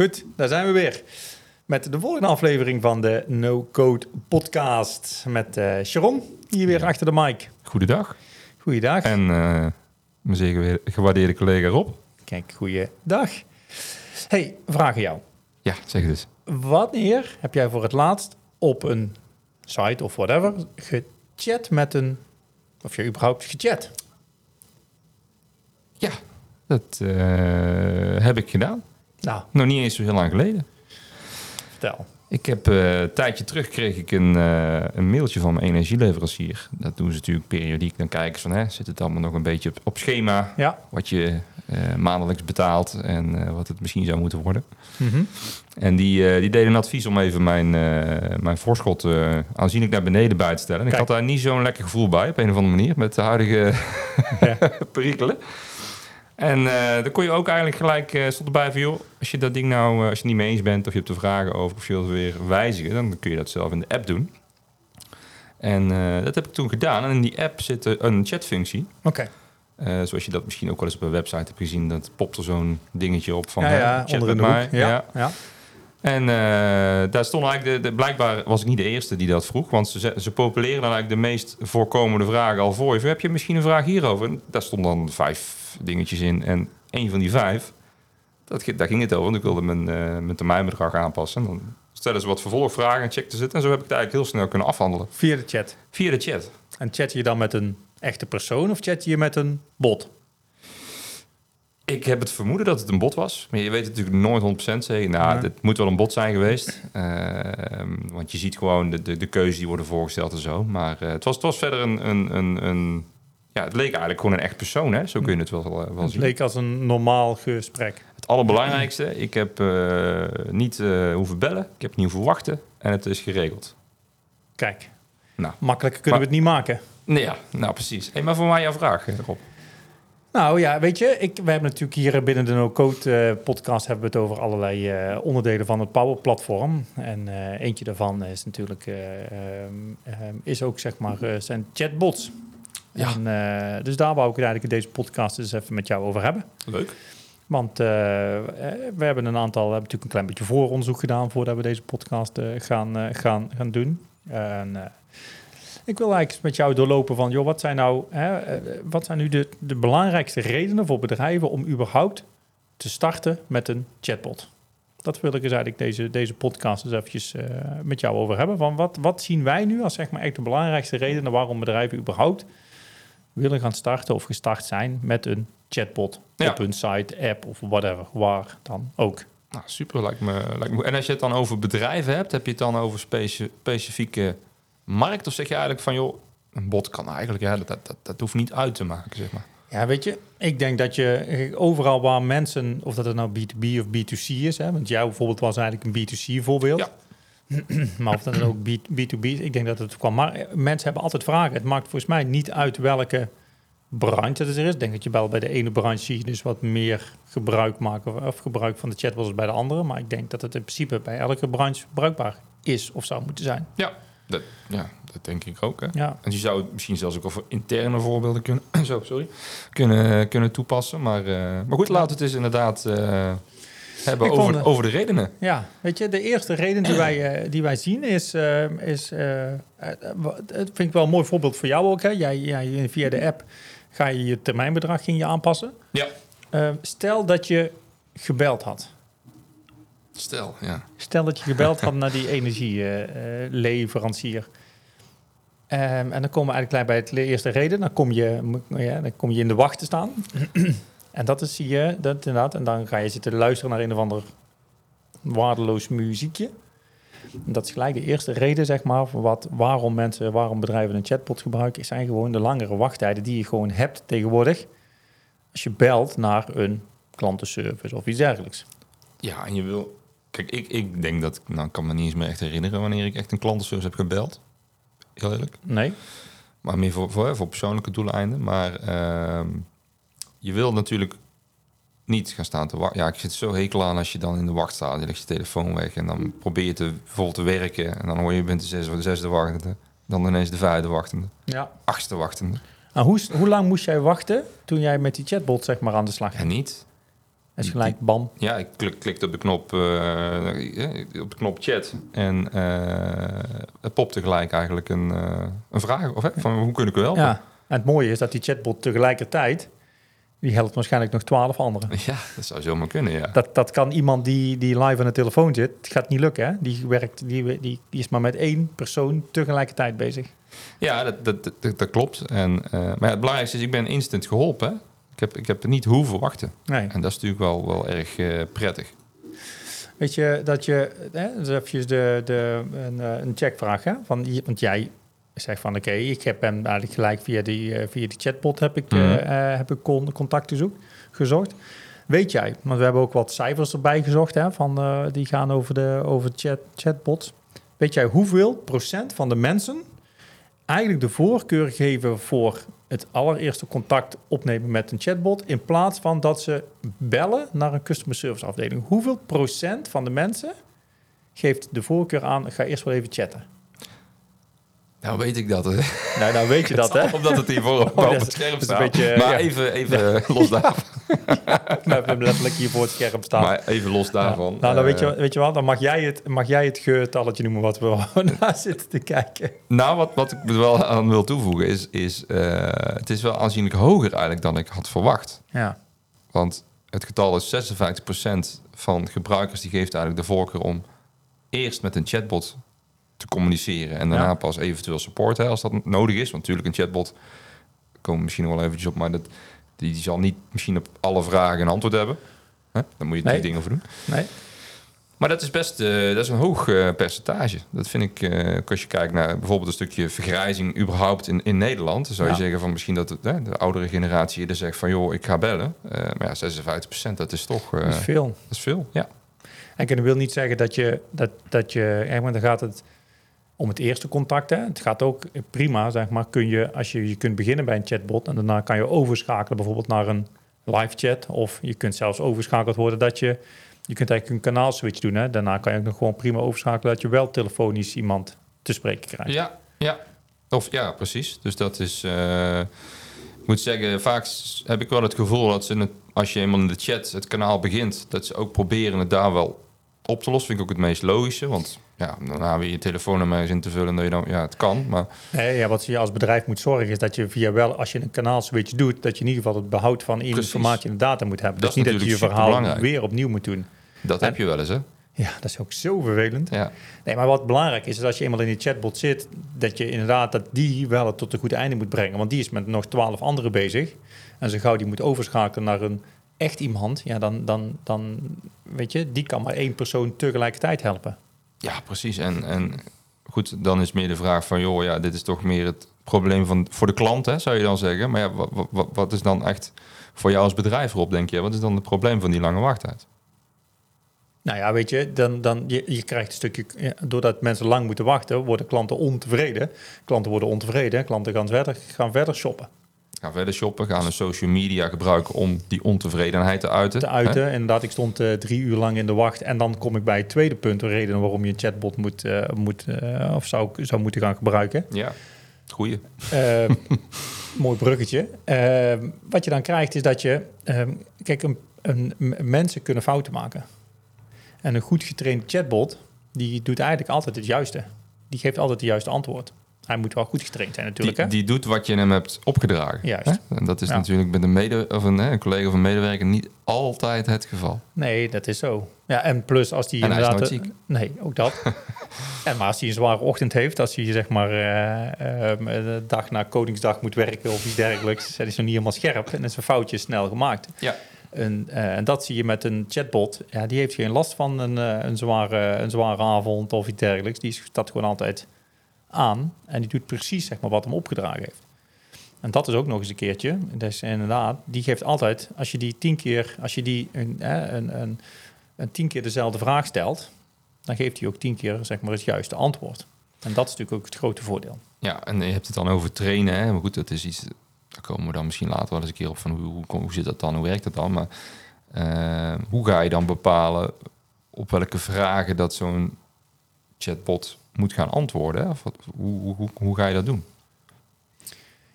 Goed, daar zijn we weer. Met de volgende aflevering van de No Code Podcast. Met uh, Sharon, hier weer achter de mic. Goedendag. Goeiedag. En uh, mijn zeer gewaardeerde collega Rob. Kijk, goeiedag. Hey, vraag aan jou. Ja, zeg het eens. Wanneer heb jij voor het laatst op een site of whatever gechat met een... Of je überhaupt gechat? Ja, dat uh, heb ik gedaan. Nou. Nog niet eens zo heel lang geleden. Vertel. Ik heb uh, een tijdje terug kreeg ik een, uh, een mailtje van mijn energieleverancier. Dat doen ze natuurlijk periodiek. Dan kijken ze van, hè, zit het allemaal nog een beetje op, op schema? Ja. Wat je uh, maandelijks betaalt en wat het misschien zou moeten worden. Mm -hmm. En die, die deden een advies om even mijn, mijn voorschot aanzienlijk naar beneden bij te stellen. En ik had daar niet zo'n lekker gevoel bij, op een of andere manier, met de huidige ja. perikelen. En uh, dan kon je ook eigenlijk gelijk, uh, stond erbij van joh, als je dat ding nou, uh, als je het niet mee eens bent of je hebt er vragen over of je wilt weer wijzigen, dan kun je dat zelf in de app doen. En dat heb ik toen gedaan. En in die app zit een chatfunctie. Oké. Okay. zoals je dat misschien ook wel eens op een website hebt gezien, dat popt er zo'n dingetje op van ja, ja, chat met mij. Ja, ja. ja. En daar stond eigenlijk, de, de, blijkbaar was ik niet de eerste die dat vroeg, want ze, ze populeren dan eigenlijk de meest voorkomende vragen al voor je. Heb je misschien een vraag hierover? En daar stond dan vijf dingetjes in. En een van die vijf, dat, daar ging het over. Want ik wilde mijn, uh, mijn termijnbedrag aanpassen. Dan stellen ze wat vervolgvragen en checkten ze het. En zo heb ik het eigenlijk heel snel kunnen afhandelen. Via de chat? Via de chat. En chat je dan met een echte persoon of chat je met een bot? Ik heb het vermoeden dat het een bot was. Maar je weet het natuurlijk nooit 100% zeker. Nou, ja. dit moet wel een bot zijn geweest. Uh, want je ziet gewoon de, de, de keuzes die worden voorgesteld en zo. Maar uh, het, was, het was verder een, een, een, een ja, het leek eigenlijk gewoon een echt persoon, hè? Zo kun je het wel, wel het zien. Het leek als een normaal gesprek. Het allerbelangrijkste, ik heb uh, niet hoeven bellen, ik heb niet hoeven wachten en het is geregeld. Kijk, nou, makkelijker kunnen maar, we het niet maken. Nee, ja, nou precies. Hey, maar voor mij jouw vraag, Rob. Nou ja, weet je, ik, we hebben natuurlijk hier binnen de No-Code uh, podcast hebben we het over allerlei uh, onderdelen van het Power Platform. En uh, eentje daarvan is natuurlijk, um, um, is ook zeg maar, zijn chatbots. Ja. En, dus daar wou ik het eigenlijk in deze podcast eens even met jou over hebben. Leuk. Want we hebben een aantal, we hebben natuurlijk een klein beetje vooronderzoek gedaan voordat we deze podcast gaan, gaan, gaan doen. En, ik wil eigenlijk met jou doorlopen van, joh, wat zijn nou, hè, wat zijn nu de, de belangrijkste redenen voor bedrijven om überhaupt te starten met een chatbot? Dat wil ik dus eigenlijk deze, deze podcast eens eventjes uh, met jou over hebben. Van wat, wat zien wij nu als zeg maar echt de belangrijkste redenen waarom bedrijven überhaupt willen gaan starten of gestart zijn met een chatbot ja. op hun site, app of whatever, waar dan ook. Nou, super, lijkt me, lijkt me. En als je het dan over bedrijven hebt, heb je het dan over speci specifieke markt? Of zeg je eigenlijk van, joh, een bot kan eigenlijk, ja, dat, dat, dat hoeft niet uit te maken, zeg maar. Ja, weet je, ik denk dat je overal waar mensen, of dat het nou B2B of B2C is, hè, want jou bijvoorbeeld was eigenlijk een B2C voorbeeld. Ja. maar of dat dan ook B2B is, ik denk dat het kwam. Maar mensen hebben altijd vragen. Het maakt volgens mij niet uit welke branche het er is. Ik denk dat je wel bij de ene branche zie je dus wat meer gebruik maken of gebruik van de chatbots als bij de andere. Maar ik denk dat het in principe bij elke branche bruikbaar is of zou moeten zijn. Ja, dat, ja, dat denk ik ook. Hè? Ja. En je zou misschien zelfs ook over interne voorbeelden kunnen, zo, sorry, kunnen, kunnen toepassen. Maar, uh, maar goed, laten we het eens inderdaad uh, hebben over, vond, over de redenen. Ja, weet je, de eerste reden die wij, uh, die wij zien is, is het vind ik wel een mooi voorbeeld voor jou ook. Hè? Jij, jij, via de app ga je je termijnbedrag ging je aanpassen. Ja. stel dat je gebeld had. Stel, ja. Stel dat je gebeld had naar die energieleverancier. Um, en dan komen we eigenlijk bij het eerste reden. Dan kom je, ja, dan kom je in de wacht te staan. en dat is zie je, dat inderdaad. En dan ga je zitten luisteren naar een of ander waardeloos muziekje. Dat is gelijk de eerste reden, zeg maar, voor wat, waarom mensen, waarom bedrijven een chatbot gebruiken, zijn gewoon de langere wachttijden die je gewoon hebt tegenwoordig. Als je belt naar een klantenservice of iets dergelijks. Ja, en je wil. Kijk, ik, ik denk dat. Nou, ik kan me niet eens meer echt herinneren wanneer ik echt een klantenservice heb gebeld. Heel eerlijk. Nee. Maar meer voor, voor, voor persoonlijke doeleinden. Maar ehm, je wil natuurlijk niet gaan staan te wachten. Ja, ik zit zo hekel aan als je dan in de wacht staat. Je legt je telefoon weg en dan probeer je te, vol te werken. En dan hoor je, je bent de zesde, de zesde wachtende. Dan ineens de vijfde wachtende. Ja. Achtste wachtende. Nou, hoe, hoe lang moest jij wachten toen jij met die chatbot zeg maar aan de slag ging? niet. Is gelijk bam. Ja, ik klik, klikte op de knop, eh, op de knop chat. En eh het popte gelijk eigenlijk een, eh, een vraag. Of, hè, van hoe kun ik u helpen? Ja. En het mooie is dat die chatbot tegelijkertijd, die helpt waarschijnlijk nog twaalf anderen. Ja, dat zou zomaar kunnen, ja. Dat, dat kan iemand die, die live aan de telefoon zit, het gaat niet lukken. Hè? Die, werkt, die, die, die is maar met één persoon tegelijkertijd bezig. Ja, dat, dat, dat, dat klopt. En, eh, maar ja, het belangrijkste is, ik ben instant geholpen. Ik heb, ik heb er niet hoeven wachten. Nee. En dat is natuurlijk wel, wel erg eh, prettig. Weet je dat je, hè, dus even de, de, een, eh, een checkvraag, hè? Van, want jij zegt van oké, ik heb hem eigenlijk gelijk via die, eh, via die chatbot heb ik, Mhm. heb ik con- contact gezocht, gezocht. Weet jij, want we hebben ook wat cijfers erbij gezocht, hè, van, die gaan over de over chat, chatbots. Weet jij hoeveel procent van de mensen eigenlijk de voorkeur geven voor het allereerste contact opnemen met een chatbot in plaats van dat ze bellen naar een customer service afdeling. Hoeveel procent van de mensen geeft de voorkeur aan, ga eerst wel even chatten? Nou weet ik dat. hè. Nou, nou weet je dat, hè? Omdat het hier voor, Oh, op het scherm is een staat. beetje, maar ja. even, even los daarvan. We hebben hem letterlijk hier voor het scherm staan. Maar even los daarvan. Ja. Nou, dan weet, je, eh, weet je wat, dan mag jij het, mag jij het getalletje noemen wat we naar zitten te kijken. Nou, wat, wat ik er wel aan wil toevoegen is... is eh, het is wel aanzienlijk hoger eigenlijk dan ik had verwacht. Ja. Want het getal is 56% van gebruikers die geeft eigenlijk de voorkeur om eerst met een chatbot te communiceren en daarna Ja. pas eventueel support hè, als dat nodig is. Want natuurlijk een chatbot komen we misschien nog wel eventjes op, maar dat, die, die zal niet misschien op alle vragen een antwoord hebben. Hè? Daar moet je Nee. drie dingen voor doen. Nee? Maar dat is best eh, dat is een hoog eh, percentage. Dat vind ik, eh, ook als je kijkt naar bijvoorbeeld een stukje vergrijzing überhaupt in, in Nederland. Dan zou je Ja. zeggen van misschien dat het, hè, de oudere generatie er zegt van joh, ik ga bellen. Eh, maar ja, 56% dat is toch eh, Dat is veel. dat is veel. Ja. En ik wil niet zeggen dat je, dat, dat je, want dan gaat het om het eerste contact. Hè. Het gaat ook prima, zeg maar, kun je, als je, je kunt beginnen bij een chatbot en daarna kan je overschakelen bijvoorbeeld naar een live chat. Of je kunt zelfs overschakeld worden dat je, je kunt eigenlijk een kanaal switch doen. Hè. Daarna kan je ook nog gewoon prima overschakelen dat je wel telefonisch iemand te spreken krijgt. Ja, ja. Of ja, precies. Dus dat is. eh, moet zeggen, vaak heb ik wel het gevoel dat ze, het, als je eenmaal in de chat het kanaal begint, dat ze ook proberen het daar wel op te lossen. Vind ik ook het meest logische. Want ja, daarna weer je telefoonnummer eens in te vullen, dat je dan, ja, het kan. Maar Nee, ja, wat je als bedrijf moet zorgen is dat je via wel, als je een kanaal switch doet, dat je in ieder geval het behoud van informatie in de data moet hebben. Dat dus niet dat je je verhaal weer opnieuw moet doen. dat En- heb je wel eens, hè? Ja, dat is ook zo vervelend. Ja. Nee, maar wat belangrijk is, is als je eenmaal in die chatbot zit, dat je inderdaad dat die wel het tot een goed einde moet brengen. Want die is met nog twaalf anderen bezig. En zo gauw die moet overschakelen naar een echt iemand, ja, dan, dan, dan weet je, die kan maar één persoon tegelijkertijd helpen. Ja, precies. En, en goed, dan is meer de vraag van, joh, ja, dit is toch meer het probleem van, voor de klant, hè, zou je dan zeggen. Maar ja, wat, wat, wat is dan echt voor jou als bedrijf erop, denk je? Wat is dan het probleem van die lange wachttijd? Nou ja, weet je, dan, dan je, je krijgt een stukje, doordat mensen lang moeten wachten, worden klanten ontevreden. Klanten worden ontevreden, klanten gaan verder, gaan verder shoppen. Gaan verder shoppen, gaan een social media gebruiken om die ontevredenheid te uiten. te uiten. Inderdaad, ik stond eh, drie uur lang in de wacht. En dan kom ik bij het tweede punt, de reden waarom je een chatbot moet, eh, moet eh, of zou, zou moeten gaan gebruiken. Ja, goeie. Mooi bruggetje. Wat je dan krijgt is dat je, kijk, een, mensen kunnen fouten maken. En een goed getrainde chatbot, die doet eigenlijk altijd het juiste. Die geeft altijd het juiste antwoord. Hij moet wel goed getraind zijn natuurlijk. Die, hè? die doet wat je hem hebt opgedragen. Juist. Hè? En dat is Ja. natuurlijk met een, mede, of een, hè, een collega of een medewerker niet altijd het geval. Nee, dat is zo. Ja, en plus als die En hij is inderdaad... eh, Nee, ook dat. en maar als hij een zware ochtend heeft, als hij zeg maar eh, ehm, de dag na Koningsdag moet werken of iets dergelijks, dan is nog niet helemaal scherp en is een foutje snel gemaakt. Ja. Een, en dat zie je met een chatbot. Ja, die heeft geen last van een, een, zware, een zware avond of iets dergelijks. Die staat gewoon altijd aan en die doet precies zeg maar, wat hem opgedragen heeft. En dat is ook nog eens een keertje. Dus inderdaad, die geeft altijd, als je die tien keer, als je die een, een, een, een tien keer dezelfde vraag stelt, dan geeft hij ook tien keer zeg maar, het juiste antwoord. En dat is natuurlijk ook het grote voordeel. Ja, en je hebt het dan over trainen. Hè? Maar goed, dat is iets. Daar komen we dan misschien later wel eens een keer op van hoe, hoe, hoe zit dat dan, hoe werkt dat dan? Maar uh, hoe ga je dan bepalen op welke vragen dat zo'n chatbot moet gaan antwoorden? Of wat, hoe, hoe, hoe ga je dat doen?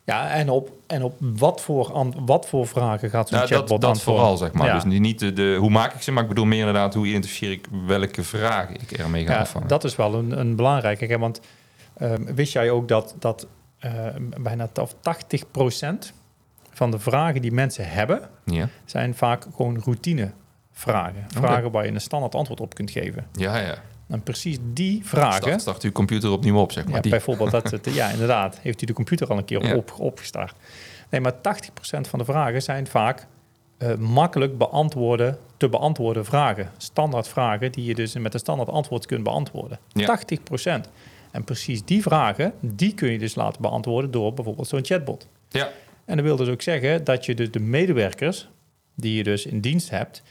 Ja, en op, en op wat, voor wat voor vragen gaat zo'n nou, chatbot dat, dat vooral, zeg maar. Dus niet de, de, hoe maak ik ze, maar ik bedoel meer inderdaad... hoe identificeer ik welke vragen ik ermee ga ja, afvangen. Dat is wel een, een belangrijke. Want um, wist jij ook dat, dat uh, bijna 80% van de vragen die mensen hebben... Ja. zijn vaak gewoon routine vragen. Vragen okay. waar je een standaard antwoord op kunt geven. Ja, ja. En precies die vragen... Start, start uw computer opnieuw op, zeg maar. Ja, die. bijvoorbeeld, dat het, ja, inderdaad. Heeft u de computer al een keer ja. op, opgestart. Nee, maar 80% van de vragen zijn vaak uh, makkelijk beantwoorden, te beantwoorden vragen. Standaard vragen die je dus met een standaard antwoord kunt beantwoorden. Ja. 80%. En precies die vragen, die kun je dus laten beantwoorden door bijvoorbeeld zo'n chatbot. Ja. En dat wil dus ook zeggen dat je dus de medewerkers die je dus in dienst hebt,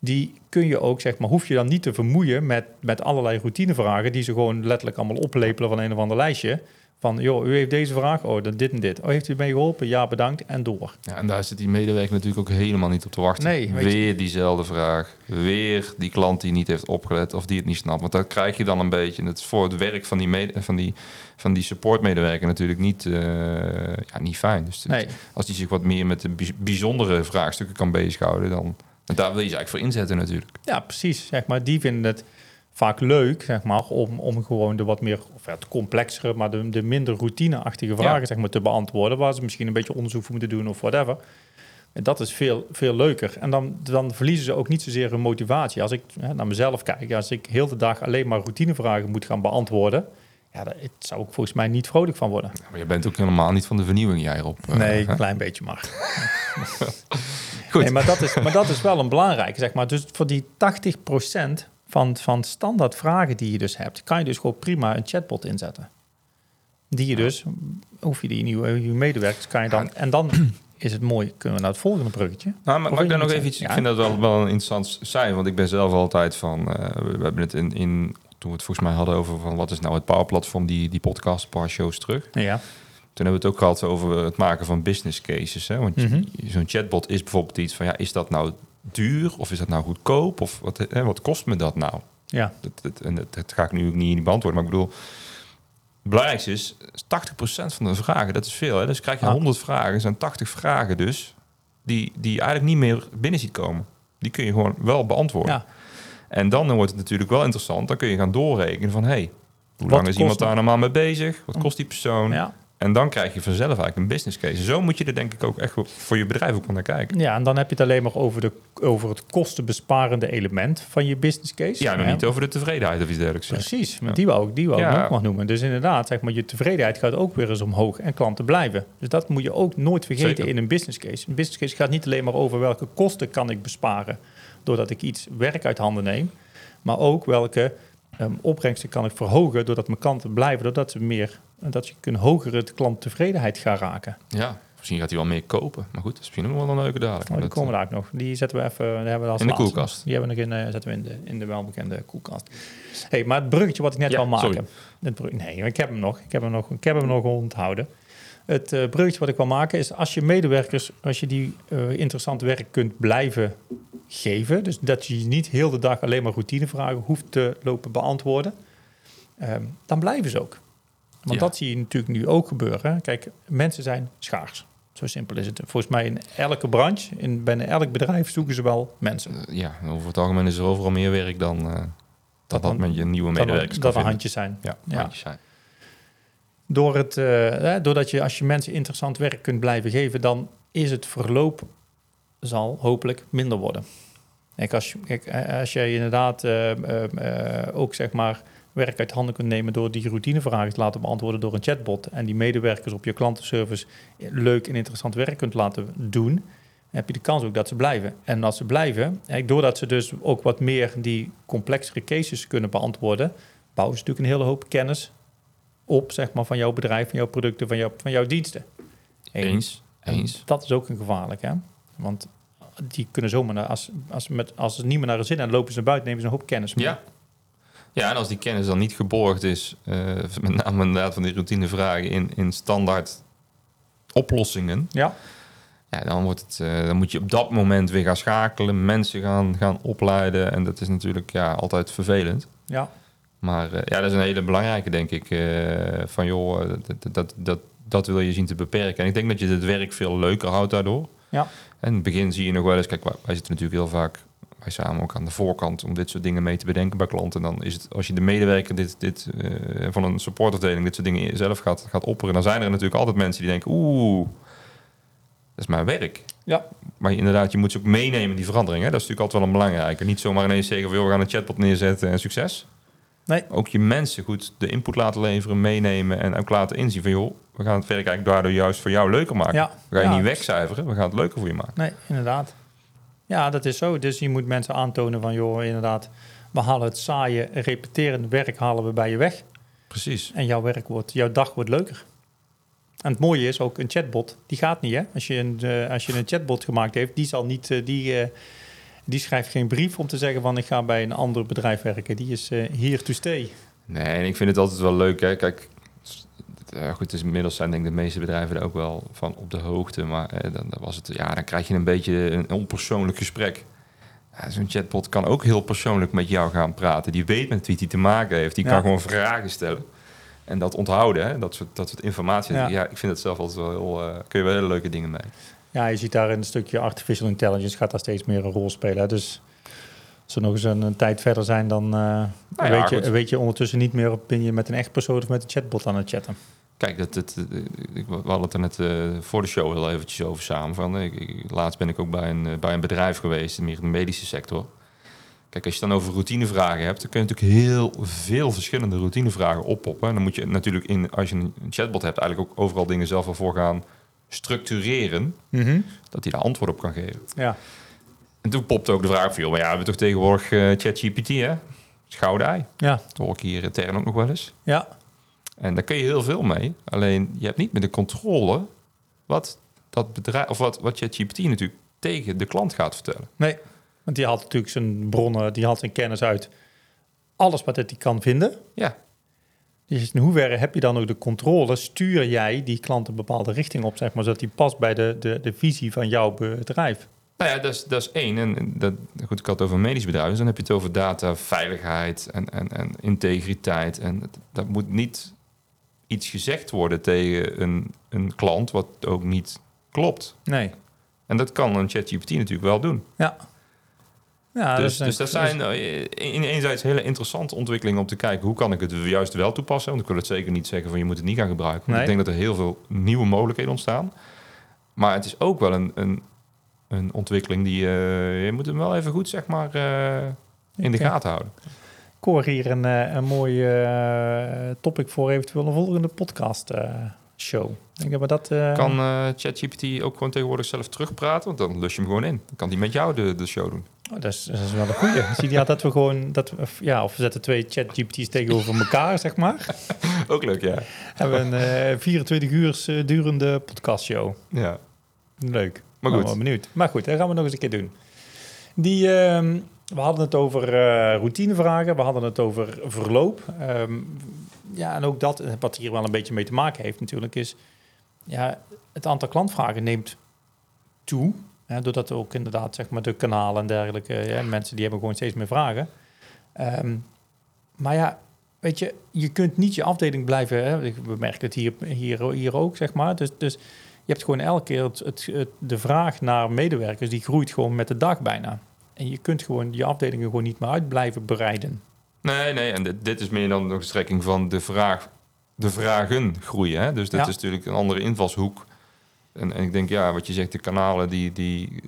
die kun je ook, zeg maar, hoef je dan niet te vermoeien met, met allerlei routinevragen die ze gewoon letterlijk allemaal oplepelen van een of ander lijstje. Van, joh, u heeft deze vraag, oh, dan dit en dit. Oh, heeft u mee geholpen? Ja, bedankt, en door. Ja, en daar zit die medewerker natuurlijk ook helemaal niet op te wachten. Nee, Weer diezelfde vraag. Weer die klant die niet heeft opgelet of die het niet snapt. Want dat krijg je dan een beetje. En het is voor het werk van die, mede, van die, van die supportmedewerker natuurlijk niet, uh, ja, niet fijn. Dus nee. als die zich wat meer met de bijzondere vraagstukken kan bezighouden, dan en daar wil je ze eigenlijk voor inzetten natuurlijk. Ja, precies. Zeg maar, die vinden het vaak leuk, zeg maar, om, om gewoon de wat meer, of ja, het complexere, maar de, de minder routineachtige vragen, zeg maar, te beantwoorden, waar ze misschien een beetje onderzoek voor moeten doen of whatever. En dat is veel, veel leuker. En dan, dan verliezen ze ook niet zozeer hun motivatie. Als ik hè, naar mezelf kijk, als ik heel de dag alleen maar routinevragen moet gaan beantwoorden, ja, daar zou ik volgens mij niet vrolijk van worden. Ja, maar je bent ook helemaal niet van de vernieuwing jij erop. Uh, nee, een klein beetje maar. Goed. Nee, maar dat, is, maar dat is wel een belangrijke, zeg maar. Dus voor die 80% van, van standaard vragen die je dus hebt, kan je dus gewoon prima een chatbot inzetten. Die je dus, hoef je die nieuwe je medewerkers, kan je dan... En dan is het mooi, kunnen we naar het volgende bruggetje. Nou, maar mag ik daar nog even iets... Ik vind dat wel, wel een interessant zijn, want ik ben zelf altijd van... Uh, we hebben het in, in toen we het volgens mij hadden over van wat is nou het Power-platform, die, die podcast, een paar shows terug. Ja. Toen hebben we het ook gehad over het maken van business cases. Hè? Want mm zo'n chatbot is bijvoorbeeld iets van, ja, is dat nou duur of is dat nou goedkoop? Of wat, hè, wat kost me dat nou? Ja. Dat, dat, en dat, dat ga ik nu niet beantwoorden, maar ik bedoel, het belangrijkste is 80% van de vragen, dat is veel. Hè? Dus krijg je 100 vragen, zijn 80 vragen dus, die, die eigenlijk niet meer binnen ziet komen. Die kun je gewoon wel beantwoorden. Ja. En dan wordt het natuurlijk wel interessant. Dan kun je gaan doorrekenen van... hey, hoe lang is iemand daar normaal mee bezig? Wat kost die persoon? Ja. En dan krijg je vanzelf eigenlijk een business case. Zo moet je er denk ik ook echt voor je bedrijf ook naar kijken. Ja, en dan heb je het alleen maar over, de, over het kostenbesparende element van je business case. Ja, nog niet over de tevredenheid of iets dergelijks. Precies, ja. die wou, die wou ja. ook nog noemen. Dus inderdaad, zeg maar, je tevredenheid gaat ook weer eens omhoog en klanten blijven. Dus dat moet je ook nooit vergeten Zeker. in een business case. Een business case gaat niet alleen maar over welke kosten kan ik besparen doordat ik iets werk uit handen neem. Maar ook welke um, opbrengsten kan ik verhogen doordat mijn klanten blijven, doordat ze meer, dat je een hogere klanttevredenheid gaat raken. Ja, misschien gaat hij wel meer kopen. Maar goed, dat is misschien nog wel een leuke dadelijk. Oh, die komen daar ook nog. Die zetten we even die hebben we als in de laatste. koelkast. Die hebben we nog in, uh, zetten we in de, in de welbekende koelkast. Hey, maar het bruggetje wat ik net Ja. Het brug, nee, ik heb hem nog. Ik heb hem nog, ik heb hem nog onthouden. Het uh, bruggetje wat ik wil maken is als je medewerkers, als je die uh, interessant werk kunt blijven geven, dus dat je niet heel de dag alleen maar routinevragen hoeft te lopen beantwoorden, um, dan blijven ze ook. Want Ja. dat zie je natuurlijk nu ook gebeuren. Kijk, mensen zijn schaars. Zo simpel is het. Volgens mij in elke branche, in bijna elk bedrijf zoeken ze wel mensen. Eh, ja, over het algemeen is er overal meer werk dan uh, dat, dat met je nieuwe medewerkers er- dat er handjes zijn. Ja, Ja. handjes zijn. Door het, eh, doordat je als je mensen interessant werk kunt blijven geven, dan is het verloop zal hopelijk minder worden. Kijk, als, je, eh, als jij inderdaad eh, ook zeg maar werk uit handen kunt nemen door die routinevragen te laten beantwoorden door een chatbot en die medewerkers op je klantenservice leuk en interessant werk kunt laten doen, heb je de kans ook dat ze blijven. En als ze blijven, doordat ze dus ook wat meer die complexere cases kunnen beantwoorden, bouwen ze natuurlijk een hele hoop kennis op, zeg maar, van jouw bedrijf, van jouw producten, van, jou, van jouw diensten. Eens, eens. Dat is ook een gevaarlijk, hè? Want die kunnen zomaar, naar, als, als, met, als ze niet meer naar de zin en lopen ze naar buiten, nemen ze een hoop kennis mee. Ja. Ja, en als die kennis dan niet geborgd is, uh, met name inderdaad van die routinevragen in, in standaard oplossingen, ja. Ja, dan, wordt het, uh, dan moet je op dat moment weer gaan schakelen, mensen gaan, gaan opleiden. En dat is natuurlijk ja, altijd vervelend. Ja. Maar uh, ja, dat is een hele belangrijke, denk ik. Uh, van joh, dat, dat, dat, dat wil je zien te beperken. En ik denk dat je het werk veel leuker houdt daardoor. Ja. En in het begin zie je nog wel eens, kijk, wij zitten natuurlijk heel vaak wij samen ook aan de voorkant om dit soort dingen mee te bedenken bij klanten. Dan is het als je de medewerker dit, dit uh, van een supportafdeling dit soort dingen zelf gaat, gaat opperen, dan zijn er natuurlijk altijd mensen die denken, oeh, dat is mijn werk. Ja. Maar inderdaad, je moet ze ook meenemen, die verandering. Hè? Dat is natuurlijk altijd wel een belangrijke. Niet zomaar ineens zeggen, we gaan een chatbot neerzetten en succes. Nee. Ook je mensen goed de input laten leveren, meenemen en ook laten inzien van joh, we gaan het werk eigenlijk daardoor juist voor jou leuker maken. Ja. We gaan je niet wegcijferen, we gaan het leuker voor je maken. Nee, inderdaad. Ja, dat is zo. Dus je moet mensen aantonen van joh, inderdaad, we halen het saaie, repeterende werk halen we bij je weg. Precies. En jouw werk wordt, jouw dag wordt leuker. En het mooie is ook een chatbot, die gaat niet hè. Als je een, uh, als je een chatbot gemaakt heeft, die zal niet, uh, die, uh, die schrijft geen brief om te zeggen van ik ga bij een ander bedrijf werken. Die is hier to stay. Nee, en ik vind het altijd wel leuk. Hè. Kijk, uh, goed, dus inmiddels zijn denk ik de meeste bedrijven er ook wel van op de hoogte. Maar uh, dan, dan, was het, ja, dan krijg je een beetje een onpersoonlijk gesprek. Ja, Zo'n chatbot kan ook heel persoonlijk met jou gaan praten. Die weet met wie hij te maken heeft. Die ja. kan gewoon vragen stellen. En dat onthouden, hè? Dat, soort, dat soort informatie. Ja. ja ik vind het zelf altijd wel heel... Uh, kun je wel hele leuke dingen mee. Ja, je ziet daar in een stukje artificial intelligence gaat daar steeds meer een rol spelen. Dus als we nog eens een, een tijd verder zijn, dan uh, nou ja, weet, je, weet je ondertussen niet meer of ben je met een echt persoon of met een chatbot aan het chatten. Kijk, dat, dat, ik, we hadden het er net uh, voor de show heel eventjes over samen. Van, ik, ik, laatst ben ik ook bij een, bij een bedrijf geweest, meer in de medische sector. Kijk, als je dan over routinevragen hebt, dan kun je natuurlijk heel veel verschillende routinevragen oppoppen. En dan moet je natuurlijk, in, als je een chatbot hebt, eigenlijk ook overal dingen zelf wel voor gaan structureren. Mm -hmm. Dat hij daar antwoord op kan geven. Ja. En toen popte ook de vraag van, joh, maar ja, we hebben toch tegenwoordig uh, ChatGPT, hè? Gouden ei. Ja. Dat hoor ik hier intern ook nog wel eens. Ja. En daar kun je heel veel mee. Alleen je hebt niet meer de controle wat dat bedrijf of wat, wat ChatGPT natuurlijk tegen de klant gaat vertellen. Nee, want die haalt natuurlijk zijn bronnen, die haalt zijn kennis uit alles wat hij kan vinden. Ja. Dus in hoeverre heb je dan ook de controle? Stuur jij die klant een bepaalde richting op, zeg maar, zodat die past bij de, de, de visie van jouw bedrijf? Nou ja, dat is, dat is één. En dat, goed, ik had het over medisch bedrijf. Dus dan heb je het over data, veiligheid en, en, en integriteit. En dat moet niet iets gezegd worden tegen een, een klant wat ook niet klopt. Nee. En dat kan een ChatGPT natuurlijk wel doen. Ja. Ja dus dat, dus dat zijn in enerzijds hele interessante ontwikkelingen om te kijken hoe kan ik het juist wel toepassen. Want ik wil het zeker niet zeggen van je moet het niet gaan gebruiken. Want Nee. ik denk dat er heel veel nieuwe mogelijkheden ontstaan. Maar het is ook wel een, een, een ontwikkeling die uh, je moet hem wel even goed zeg maar uh, in de gaten houden. Ik hoor hier een, een mooi uh, topic voor eventueel een volgende podcast show. Ik denk dat uh, Kan uh, ChatGPT ook gewoon tegenwoordig zelf terugpraten? Want dan lus je hem gewoon in. Dan kan die met jou de, de show doen. Oh, dat, is, dat is wel een goeie. Zie je ja, dat we gewoon... Dat we, ja, of we zetten twee ChatGPT's tegenover elkaar, zeg maar. ook leuk, ja. Hebben een 24 uur durende podcast show. Ja. Leuk. Maar goed. Nou, wel benieuwd. Maar goed, dat gaan we nog eens een keer doen. Die... Uh, we hadden het over uh, routinevragen, we hadden het over verloop. Um, ja, en ook dat, wat hier wel een beetje mee te maken heeft natuurlijk, is ja, het aantal klantvragen neemt toe. Hè, doordat ook inderdaad zeg maar, de kanalen en dergelijke, ja, mensen die hebben gewoon steeds meer vragen. Um, maar ja, weet je, je kunt niet je afdeling blijven, hè, we merken het hier, hier, hier ook, zeg maar. Dus, dus je hebt gewoon elke keer het, het, het, de vraag naar medewerkers, die groeit gewoon met de dag bijna. En je kunt gewoon je afdelingen gewoon niet meer uit blijven bereiden. Nee, nee, en dit, dit is meer dan nog een strekking van de vraag, de vragen groeien. Hè? Dus dat Ja. is natuurlijk een andere invalshoek. En, en ik denk, ja, wat je zegt, de kanalen die, die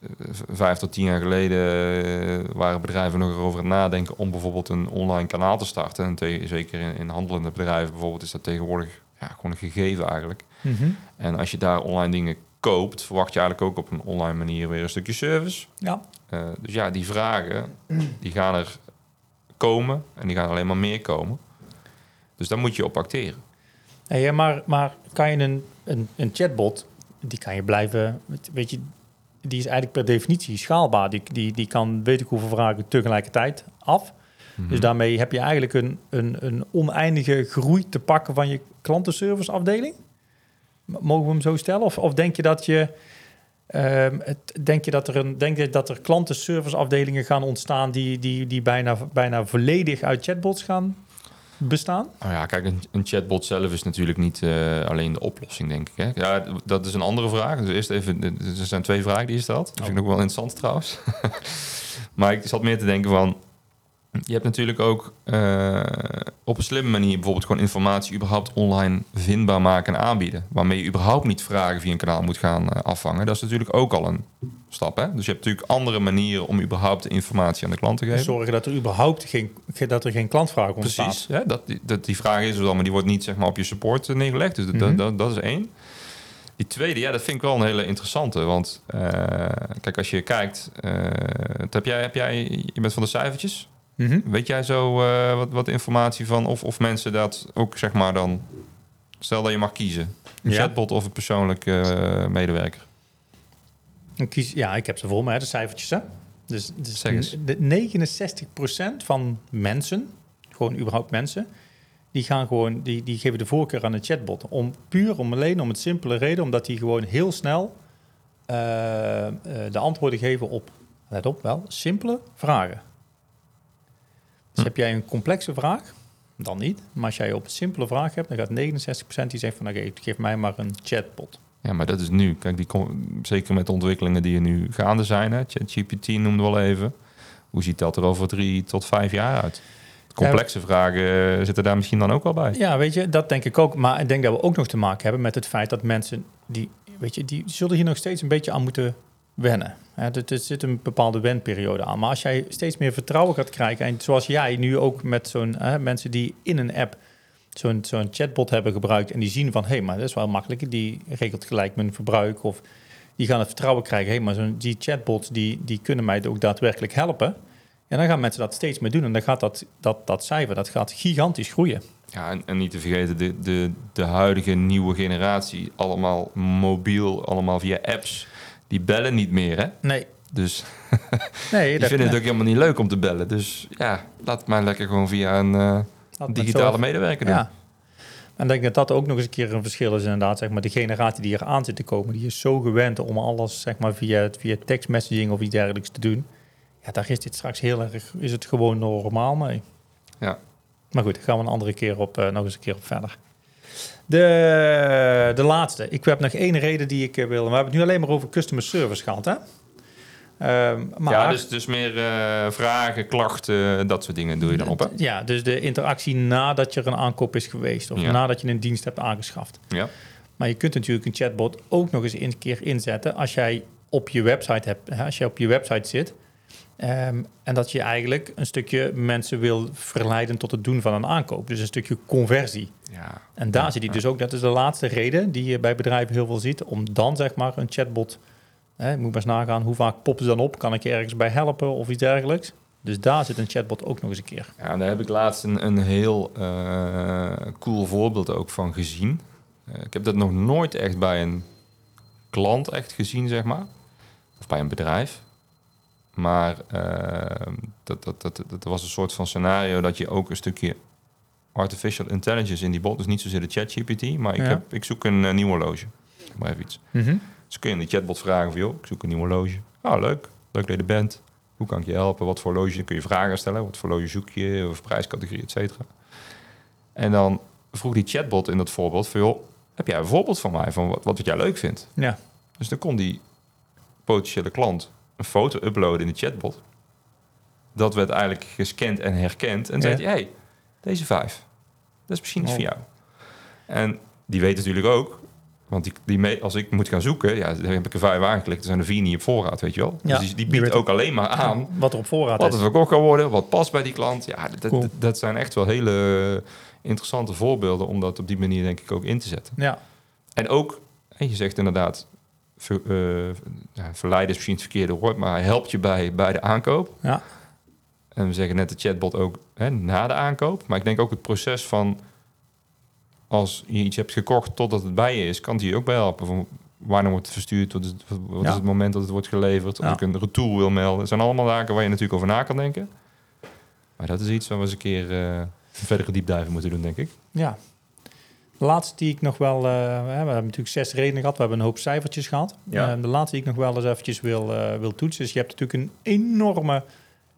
eh, vijf tot tien jaar geleden eh, waren bedrijven nog over het nadenken om bijvoorbeeld een online kanaal te starten. En te- zeker in, in handelende bedrijven bijvoorbeeld is dat tegenwoordig ja, gewoon een gegeven eigenlijk. En als je daar online dingen koopt, verwacht je eigenlijk ook op een online manier weer een stukje service. Ja. Uh, dus ja, die vragen, die gaan er komen en die gaan alleen maar meer komen. Dus daar moet je op acteren. Hey, maar, maar kan je een, een, een chatbot, die kan je blijven, weet je, die is eigenlijk per definitie schaalbaar. Die, die, die kan weet ik hoeveel vragen tegelijkertijd af. Dus mhm. daarmee heb je eigenlijk een, een, een oneindige groei te pakken van je klantenserviceafdeling. Mogen we hem zo stellen? Of, of denk je dat je. Um, denk je dat er, een, denk je dat er klantenserviceafdelingen gaan ontstaan die, die, die bijna, bijna volledig uit chatbots gaan bestaan? Nou ja, kijk, een, een chatbot zelf is natuurlijk niet uh, alleen de oplossing, denk ik. Hè? Ja, dat is een andere vraag. Dus eerst even, er zijn twee vragen die je stelt. Dat vind ik oh. ook wel interessant trouwens. maar ik zat meer te denken van, je hebt natuurlijk ook uh, op een slimme manier bijvoorbeeld gewoon informatie überhaupt online vindbaar maken en aanbieden. Waarmee je überhaupt niet vragen via een kanaal moet gaan uh, afvangen. Dat is natuurlijk ook al een stap. Hè? Dus je hebt natuurlijk andere manieren om überhaupt de informatie aan de klant te geven. Zorgen dat er überhaupt geen, dat er geen klantvraag ontstaat. Precies, hè? Dat, die, dat die vraag is er dan, maar die wordt niet zeg maar, op je support eh, neergelegd. Dus dat, dat, dat is één. Die tweede, ja, dat vind ik wel een hele interessante. Want kijk, als je kijkt, heb jij, heb jij, je bent van de cijfertjes. Mhm. Weet jij zo uh, wat, wat informatie van of, of mensen dat ook zeg maar dan... Stel dat je mag kiezen. Een ja. chatbot of een persoonlijk uh, medewerker. Ik kies, ja, ik heb ze voor me, hè, de cijfertjes. Hè? Dus, dus de 69% van mensen, gewoon überhaupt mensen... die, gaan gewoon, die, die geven de voorkeur aan een chatbot. Om, puur om alleen om het simpele reden... omdat die gewoon heel snel uh, de antwoorden geven op... let op wel, simpele vragen. Dus heb jij een complexe vraag, dan niet. Maar als jij op een simpele vraag hebt, dan gaat 69% die zegt van oké, geef mij maar een chatbot. Ja, maar dat is nu. Kijk, die zeker met de ontwikkelingen die er nu gaande zijn. ChatGPT noemde wel even. Hoe ziet dat er over drie tot vijf jaar uit? Complexe vragen eh, zitten daar misschien dan ook wel bij. Ja, weet je, dat denk ik ook. Maar ik denk dat we ook nog te maken hebben met het feit dat mensen die, weet je, die zullen hier nog steeds een beetje aan moeten wennen. er, zit een bepaalde wenperiode aan. Maar als jij steeds meer vertrouwen gaat krijgen, en zoals jij nu ook met zo'n mensen die in een app zo'n zo'n chatbot hebben gebruikt en die zien van hé, hey, maar dat is wel makkelijk, die regelt gelijk mijn verbruik of die gaan het vertrouwen krijgen, hé, hey, maar zo'n die chatbots die, die kunnen mij ook daadwerkelijk helpen. En dan gaan mensen dat steeds meer doen en dan gaat dat, dat, dat cijfer dat gaat gigantisch groeien. Ja, en, en, niet te vergeten, de, de, de huidige nieuwe generatie, allemaal mobiel, allemaal via apps die bellen niet meer, hè? Nee. Dus nee, die vinden het ook helemaal niet leuk om te bellen. Dus ja, laat het maar lekker gewoon via een uh, digitale medewerker doen. Ja. En ik denk dat dat ook nog eens een keer een verschil is inderdaad. Zeg maar, de generatie die er aan zit te komen, die is zo gewend om alles zeg maar, via, via tekstmessaging of iets dergelijks te doen. Ja, daar is dit straks heel erg, is het gewoon normaal mee. Ja. Maar goed, daar gaan we een andere keer op, uh, nog eens een keer op verder. De, de laatste. Ik heb nog één reden die ik eh, wil. We hebben het nu alleen maar over customer service gehad, hè? Um, maar, ja, dus, dus meer uh, vragen, klachten, dat soort dingen doe je dan op. Hè? Ja, dus de interactie nadat er een aankoop is geweest of nadat je een dienst hebt aangeschaft. Ja. Maar je kunt natuurlijk een chatbot ook nog eens een keer inzetten als jij op je website hebt, hè, als je op je website zit Um, en dat je eigenlijk een stukje mensen wil verleiden tot het doen van een aankoop. Dus een stukje conversie. Ja. En daar zit hij dus ook, dat is de laatste reden die je bij bedrijven heel veel ziet, om dan zeg maar een chatbot, hè, moet maar eens nagaan, hoe vaak poppen ze dan op? Kan ik je ergens bij helpen of iets dergelijks? Dus daar zit een chatbot ook nog eens een keer. Ja, daar heb ik laatst een, een heel uh, cool voorbeeld ook van gezien. Uh, ik heb dat nog nooit echt bij een klant echt gezien, zeg maar. Of bij een bedrijf. Maar uh, dat, dat, dat, dat was een soort van scenario dat je ook een stukje artificial intelligence in die bot, dus niet zozeer de ChatGPT, maar ik, heb, ik zoek een uh, nieuw horloge. Maar even iets. Mm Dus kun je in de chatbot vragen van, joh, ik zoek een nieuw horloge. Ah, leuk. Leuk dat je er bent. Hoe kan ik je helpen? Wat voor horloge? kun je vragen stellen. Wat voor horloge zoek je? Of prijscategorie, et cetera. En dan vroeg die chatbot in dat voorbeeld van, joh, heb jij een voorbeeld van mij van wat, wat jij leuk vindt? Ja. Dus dan kon die potentiële klant een foto uploaden in de chatbot. Dat werd eigenlijk gescand en herkend. En zei je, hey, deze vijf. Dat is misschien iets oh. voor jou. En die weet natuurlijk ook, want die, die mee, als ik moet gaan zoeken, ja, dan heb ik er vijf aangeklikt. Er zijn er vier niet op voorraad, weet je wel. Ja, dus die, biedt ook alleen maar aan wat er op voorraad wat is. Wat er verkocht kan worden, wat past bij die klant. Ja, dat, dat, zijn echt wel hele interessante voorbeelden om dat op die manier denk ik ook in te zetten. Ja. En ook, en je zegt inderdaad, ver, uh, ja, verleiden is misschien het verkeerde woord, maar hij helpt je bij, bij de aankoop. Ja. En we zeggen net de chatbot ook hè, na de aankoop. Maar ik denk ook het proces van als je iets hebt gekocht totdat het bij je is, kan die je ook bij helpen. Van wanneer wordt het verstuurd? Wat is het, wat is het moment dat het wordt geleverd? Of ik een retour wil melden. Het zijn allemaal zaken waar je natuurlijk over na kan denken. Maar dat is iets waar we eens een keer uh, een verdere diepduiven moeten doen, denk ik. Ja. De laatste die ik nog wel... Uh, we hebben natuurlijk zes redenen gehad. We hebben een hoop cijfertjes gehad. Ja. Uh, de laatste die ik nog wel eens eventjes wil, wil toetsen... is je hebt natuurlijk een enorme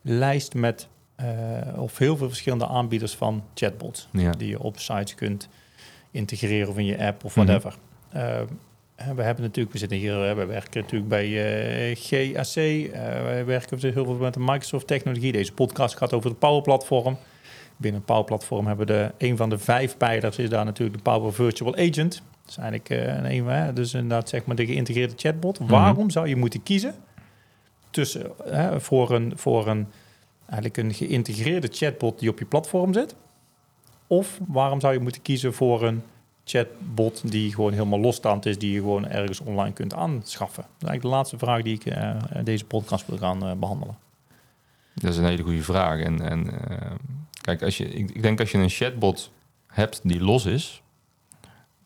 lijst met... of heel veel verschillende aanbieders van chatbots. Ja. Die je op sites kunt integreren of in je app of whatever. Mm -hmm. we hebben natuurlijk, we zitten hier, we werken natuurlijk bij GAC. Wij werken heel veel met de Microsoft technologie. Deze podcast gaat over het Power Platform. Binnen Power Platform hebben we de, een van de vijf pijlers is daar natuurlijk de Power Virtual Agent. Dat is eigenlijk uh, een, hè, dus inderdaad zeg maar de geïntegreerde chatbot. Mm -hmm. Waarom zou je moeten kiezen tussen voor een voor een eigenlijk een geïntegreerde chatbot die op je platform zit? Of waarom zou je moeten kiezen voor een chatbot die gewoon helemaal losstaand is, die je gewoon ergens online kunt aanschaffen? Dat is eigenlijk de laatste vraag die ik uh, deze podcast wil gaan uh, behandelen. Dat is een hele goede vraag. En, en uh, kijk, als je, ik, ik, denk als je een chatbot hebt die los is,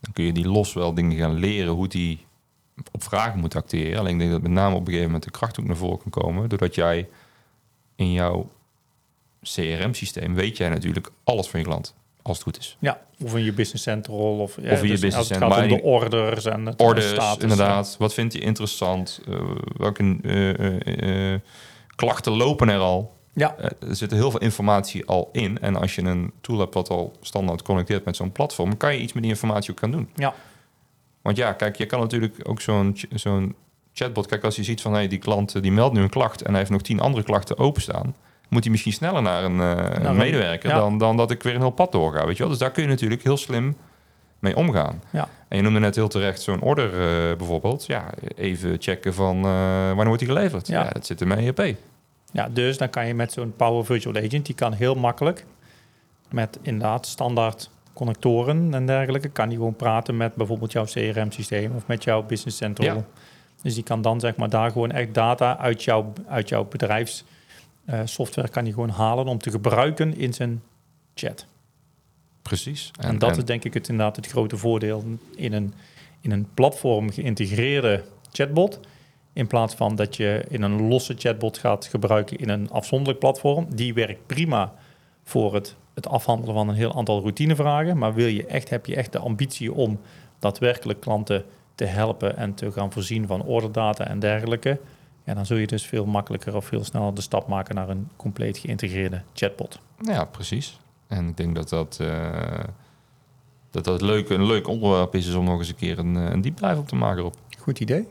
dan kun je die los wel dingen gaan leren hoe die op vragen moet acteren. Alleen ik denk dat met name op een gegeven moment de kracht ook naar voren kan komen, doordat jij in jouw CRM-systeem weet jij natuurlijk alles van je klant als het goed is. Ja, of in je business central of, ja, of in je dus business central. Het gaat om de orders en het orders, status, inderdaad. Wat vindt je interessant? Uh, welke uh, uh, klachten lopen er al? Ja. er zit heel veel informatie al in. En als je een tool hebt wat al standaard connecteert met zo'n platform, kan je iets met die informatie ook gaan doen. Ja. Want ja, kijk, je kan natuurlijk ook zo'n zo'n chatbot. Kijk, als je ziet van hey, die klant die meldt nu een klacht en hij heeft nog tien andere klachten openstaan moet hij misschien sneller naar een, uh, een medewerker ja. dan, dan dat ik weer een heel pad doorga. Weet je wel? Dus daar kun je natuurlijk heel slim mee omgaan. Ja. En je noemde net heel terecht zo'n order uh, bijvoorbeeld. Ja, even checken van uh, wanneer wordt die geleverd. Ja. ja. dat zit in mijn ERP. Ja, dus dan kan je met zo'n Power Virtual Agent, die kan heel makkelijk met inderdaad standaard connectoren en dergelijke, kan die gewoon praten met bijvoorbeeld jouw CRM-systeem of met jouw Business Central. Ja. Dus die kan dan zeg maar daar gewoon echt data uit, jouw uit jouw bedrijfs uh, software kan hij gewoon halen om te gebruiken in zijn chat. Precies. En, en dat en... is denk ik het inderdaad het grote voordeel in een, in een platform geïntegreerde chatbot. In plaats van dat je in een losse chatbot gaat gebruiken in een afzonderlijk platform. Die werkt prima voor het, het afhandelen van een heel aantal routinevragen. Maar wil je echt, heb je echt de ambitie om daadwerkelijk klanten te helpen en te gaan voorzien van orderdata en dergelijke. Ja, dan zul je dus veel makkelijker of veel sneller de stap maken naar een compleet geïntegreerde chatbot. Ja, precies. En ik denk dat dat, uh, dat, dat leuk, een leuk onderwerp is, is om nog eens een keer een, een diepdrive op te maken op. Goed idee.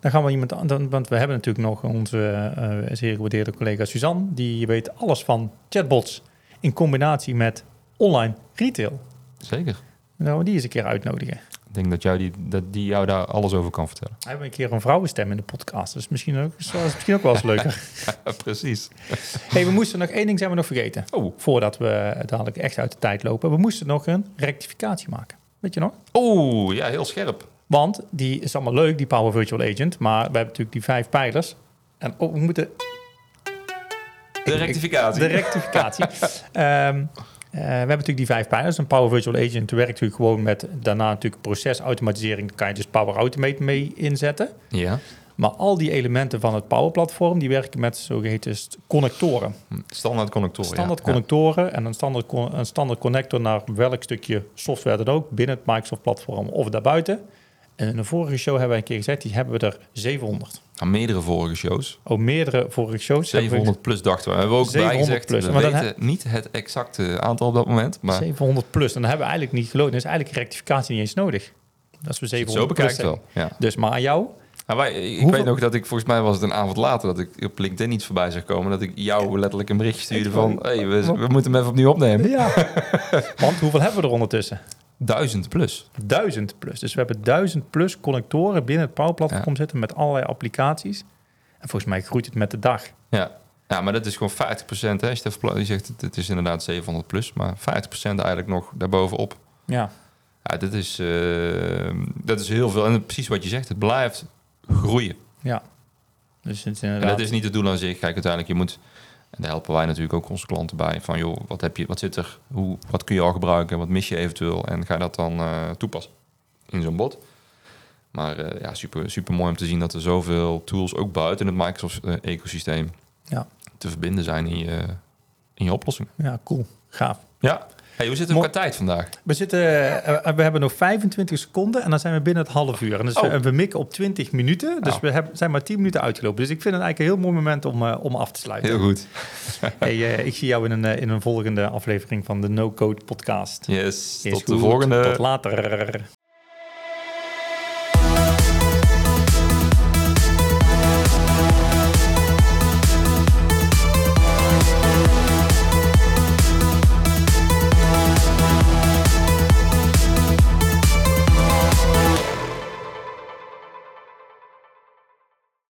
Dan gaan we iemand aan, want we hebben natuurlijk nog onze uh, zeer gewaardeerde collega Suzanne, die weet alles van chatbots in combinatie met online retail. Zeker. Dan gaan we die eens een keer uitnodigen. Ik denk dat, jou die, dat die jou daar alles over kan vertellen. We hebben een keer een vrouwenstem in de podcast, dus misschien ook, is misschien ook wel eens leuker. Precies. hey, we moesten nog één ding zijn we nog vergeten. Oh. Voordat we dadelijk echt uit de tijd lopen. We moesten nog een rectificatie maken. Weet je nog? Oeh, ja, heel scherp. Want die is allemaal leuk, die Power Virtual Agent. Maar we hebben natuurlijk die vijf pijlers. En oh, we moeten... De rectificatie. De rectificatie. um, Uh, we hebben natuurlijk die vijf pijlers. Een Power Virtual Agent werkt natuurlijk gewoon met daarna natuurlijk procesautomatisering. Daar kan je dus Power Automate mee inzetten. Ja. Maar al die elementen van het Power Platform, die werken met zogeheten connectoren. Standaard connectoren, Standaard ja. connectoren en een standaard, een standaard connector naar welk stukje software dan ook binnen het Microsoft Platform of daarbuiten. En in de vorige show hebben we een keer gezegd, die hebben we er 700. Aan meerdere vorige shows. Oh, meerdere vorige shows. 700 plus dachten we. We hebben ook 700 bijgezegd, plus. we Maar weten niet het exacte aantal op dat moment. Maar 700 plus. En dan hebben we eigenlijk niet geloofd. Dan is eigenlijk rectificatie niet eens nodig. Dat we 700 zo bekijkt plus wel. Ja. Dus maar aan jou? Nou, wij, ik Hoeveel- weet nog dat ik, volgens mij was het een avond later, dat ik op LinkedIn iets voorbij zag komen. Dat ik jou letterlijk een berichtje stuurde van, hey, we, we moeten hem even opnieuw opnemen. Ja. Want hoeveel hebben we er ondertussen? Duizend plus. Duizend plus. Dus we hebben duizend plus connectoren binnen het Power Platform zitten met allerlei applicaties. En volgens mij groeit het met de dag. Ja. ja, maar dat is gewoon 50%. Hè. Als je, zegt, het- is inderdaad 700 plus, maar 50% eigenlijk nog daarbovenop. Ja. Ja, dat is, eh, dat is heel veel. En precies wat je zegt, het blijft groeien. Ja. Dus het is En dat is niet het doel aan zich. Kijk, uiteindelijk, je moet... En daar helpen wij natuurlijk ook onze klanten bij. Van joh, wat, heb je, wat zit er? Hoe, wat kun je al gebruiken? Wat mis je eventueel? En ga dat dan eh, toepassen in zo'n bot. Maar eh, ja, super, super mooi om te zien dat er zoveel tools ook buiten het Microsoft-ecosysteem Ja. te verbinden zijn in je, in je oplossing. Ja, cool. Gaaf. Ja. Hey, hoe zit het qua tijd vandaag? We, zitten, eh, we hebben nog 25 seconden en dan zijn we binnen het half uur. En dus Oh. we, mikken op 20 minuten. Dus Nou. we hebben, zijn maar 10 minuten uitgelopen. Dus ik vind het eigenlijk een heel mooi moment om, eh, om af te sluiten. Heel goed. Hey, eh, ik zie jou in een, eh, in een volgende aflevering van de No Code podcast. Yes, tot de volgende. Tot later.